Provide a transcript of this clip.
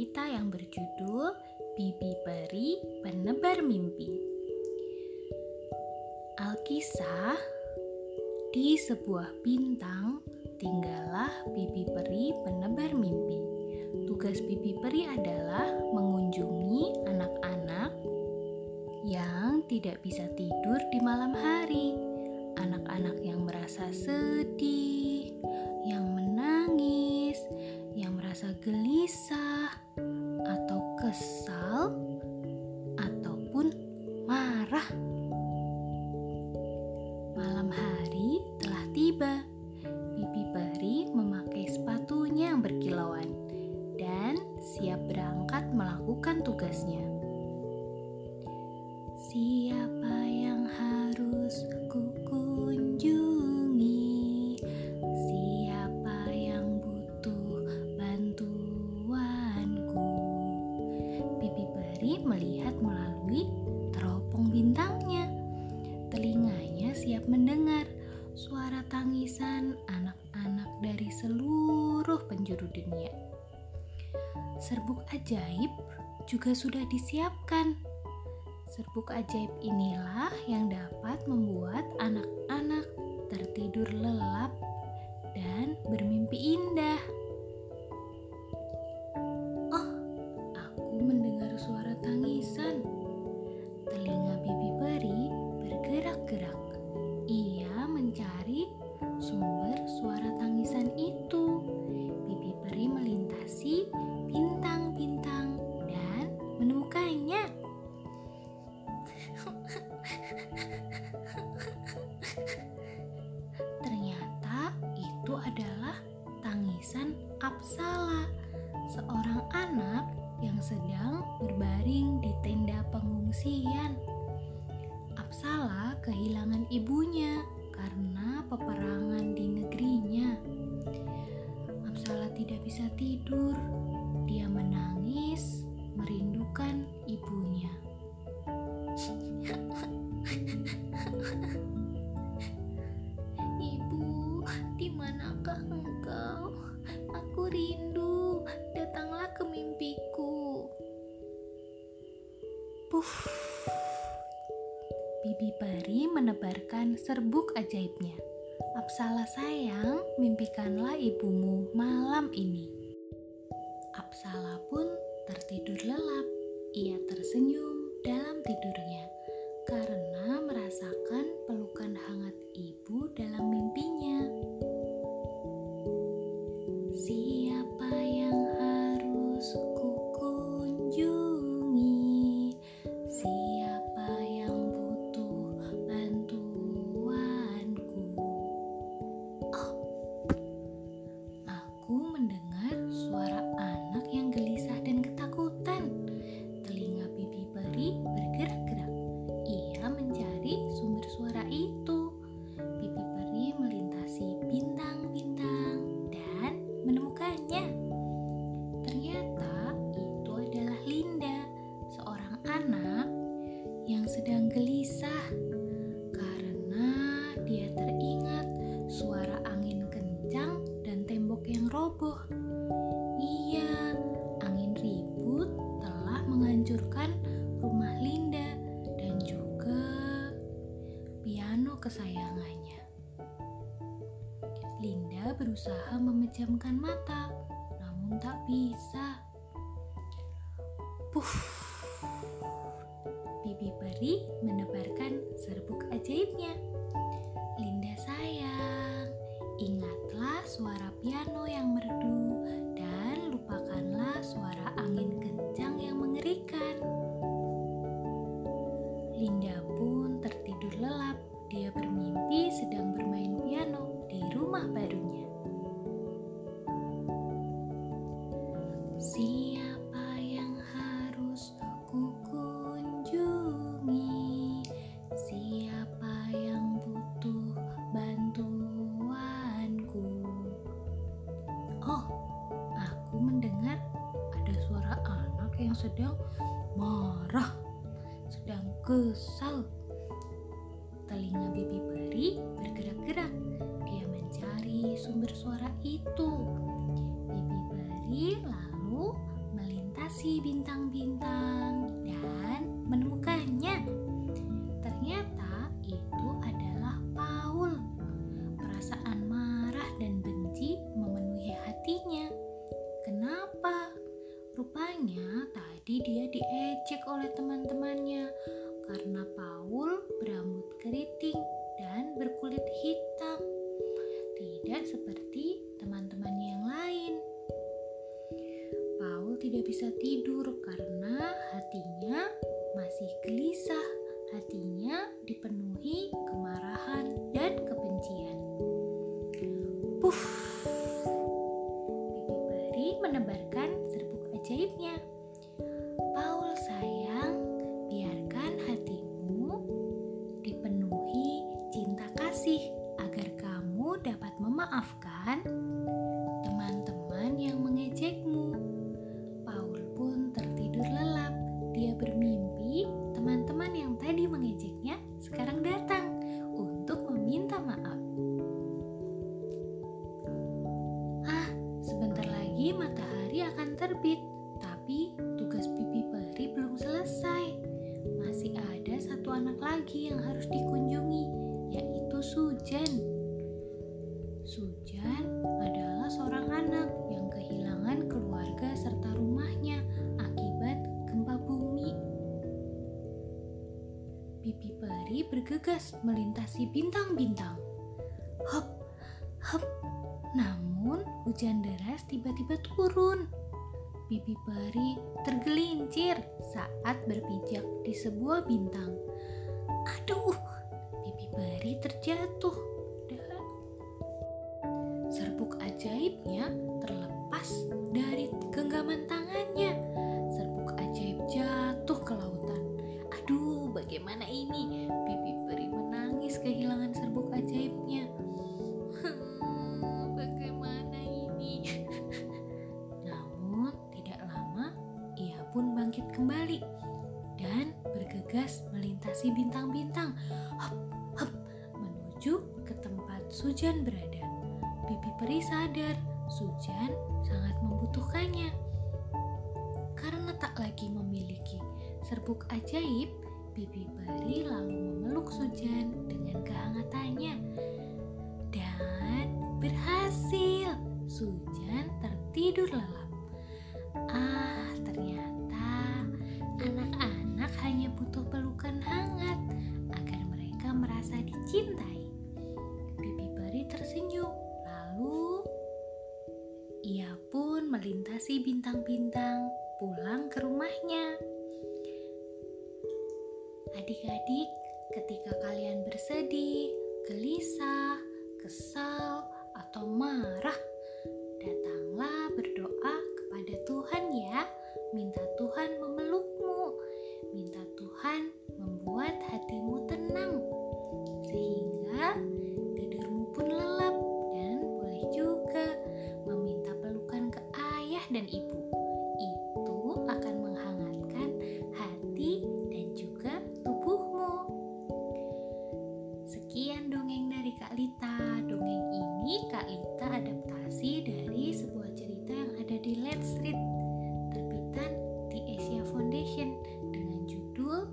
cerita yang berjudul Bibi Peri Penebar Mimpi. Alkisah di sebuah bintang tinggallah Bibi Peri penebar mimpi. Tugas Bibi Peri adalah mengunjungi anak-anak yang tidak bisa tidur di malam hari. Anak-anak yang merasa sedih, yang menangis, yang merasa gelisah Melihat melalui teropong bintangnya. Telinganya siap mendengar suara tangisan anak-anak dari seluruh penjuru dunia. Serbuk ajaib juga sudah disiapkan. Serbuk ajaib inilah yang dapat membuat anak-anak tertidur lelap dan bermimpi indah. Suara tangisan. Rindu. Datanglah ke mimpiku. Puff. Bibi Peri menebarkan serbuk ajaibnya. Apsala sayang, mimpikanlah ibumu malam ini. Apsala pun tertidur lelap. Ia tersenyum dalam tidurnya karena sedang gelisah karena dia teringat suara angin kencang dan tembok yang roboh. Iya, angin ribut telah menghancurkan rumah Linda dan juga piano kesayangannya. Linda berusaha memejamkan mata, namun tak bisa. Puff. Bibi Peri menebarkan serbuk ajaibnya. Linda sayang, ingatlah suara piano yang merdu dan lupakanlah suara angin kencang yang mengerikan. Linda pun tertidur lelap. Dia bermimpi sedang bermain piano di rumah barunya. Siapa sedang marah, sedang kesal. Telinga bibi Bari bergerak-gerak. Dia mencari sumber suara itu. Bibi Bari lalu melintasi bintang-bintang. Diejek oleh teman-temannya karena Paul berambut keriting dan berkulit hitam. Tidak seperti teman-temannya yang lain. Paul tidak bisa tidur karena hatinya masih gelisah. Hatinya dipenuhi kemarahan kasih agar kamu dapat memaafkan teman-teman yang mengejekmu. Paul pun tertidur lelap. Dia bermimpi teman-teman yang tadi mengejeknya sekarang datang untuk meminta maaf. Ah, sebentar lagi matahari akan terbit, tapi tugas pipi peri belum selesai. Masih ada satu anak lagi yang harus yaitu Sujan. Sujan adalah seorang anak yang kehilangan keluarga serta rumahnya akibat gempa bumi. Pipi peri bergegas melintasi bintang-bintang. Hop, hop. Namun hujan deras tiba-tiba turun. Pipi peri tergelincir saat berpijak di sebuah bintang. Aduh, peri terjatuh serbuk ajaibnya terlepas dari genggaman tangannya. Serbuk ajaib jatuh ke lautan. Aduh, bagaimana ini? Pipi peri menangis kehilangan serbuk ajaibnya. Hmm, bagaimana ini? Namun tidak lama ia pun bangkit kembali dan bergegas melintasi bintang-bintang. Sujan berada. Pipi peri sadar Sujan sangat membutuhkannya. Karena tak lagi memiliki serbuk ajaib, Pipi peri lalu memeluk Sujan dengan kehangatannya. Dan berhasil, Sujan tertidur lelap. Ah, ternyata anak-anak hanya butuh pelukan hangat agar mereka merasa dicintai. Pipi peri tersenyum, lalu ia pun melintasi bintang-bintang pulang ke rumahnya. Adik-adik, ketika kalian bersedih, gelisah, kesal, dan ibu. Itu akan menghangatkan hati dan juga tubuhmu. Sekian dongeng dari Kak Lita. Dongeng ini Kak Lita adaptasi dari sebuah cerita yang ada di Let's Read terbitan di Asia Foundation dengan judul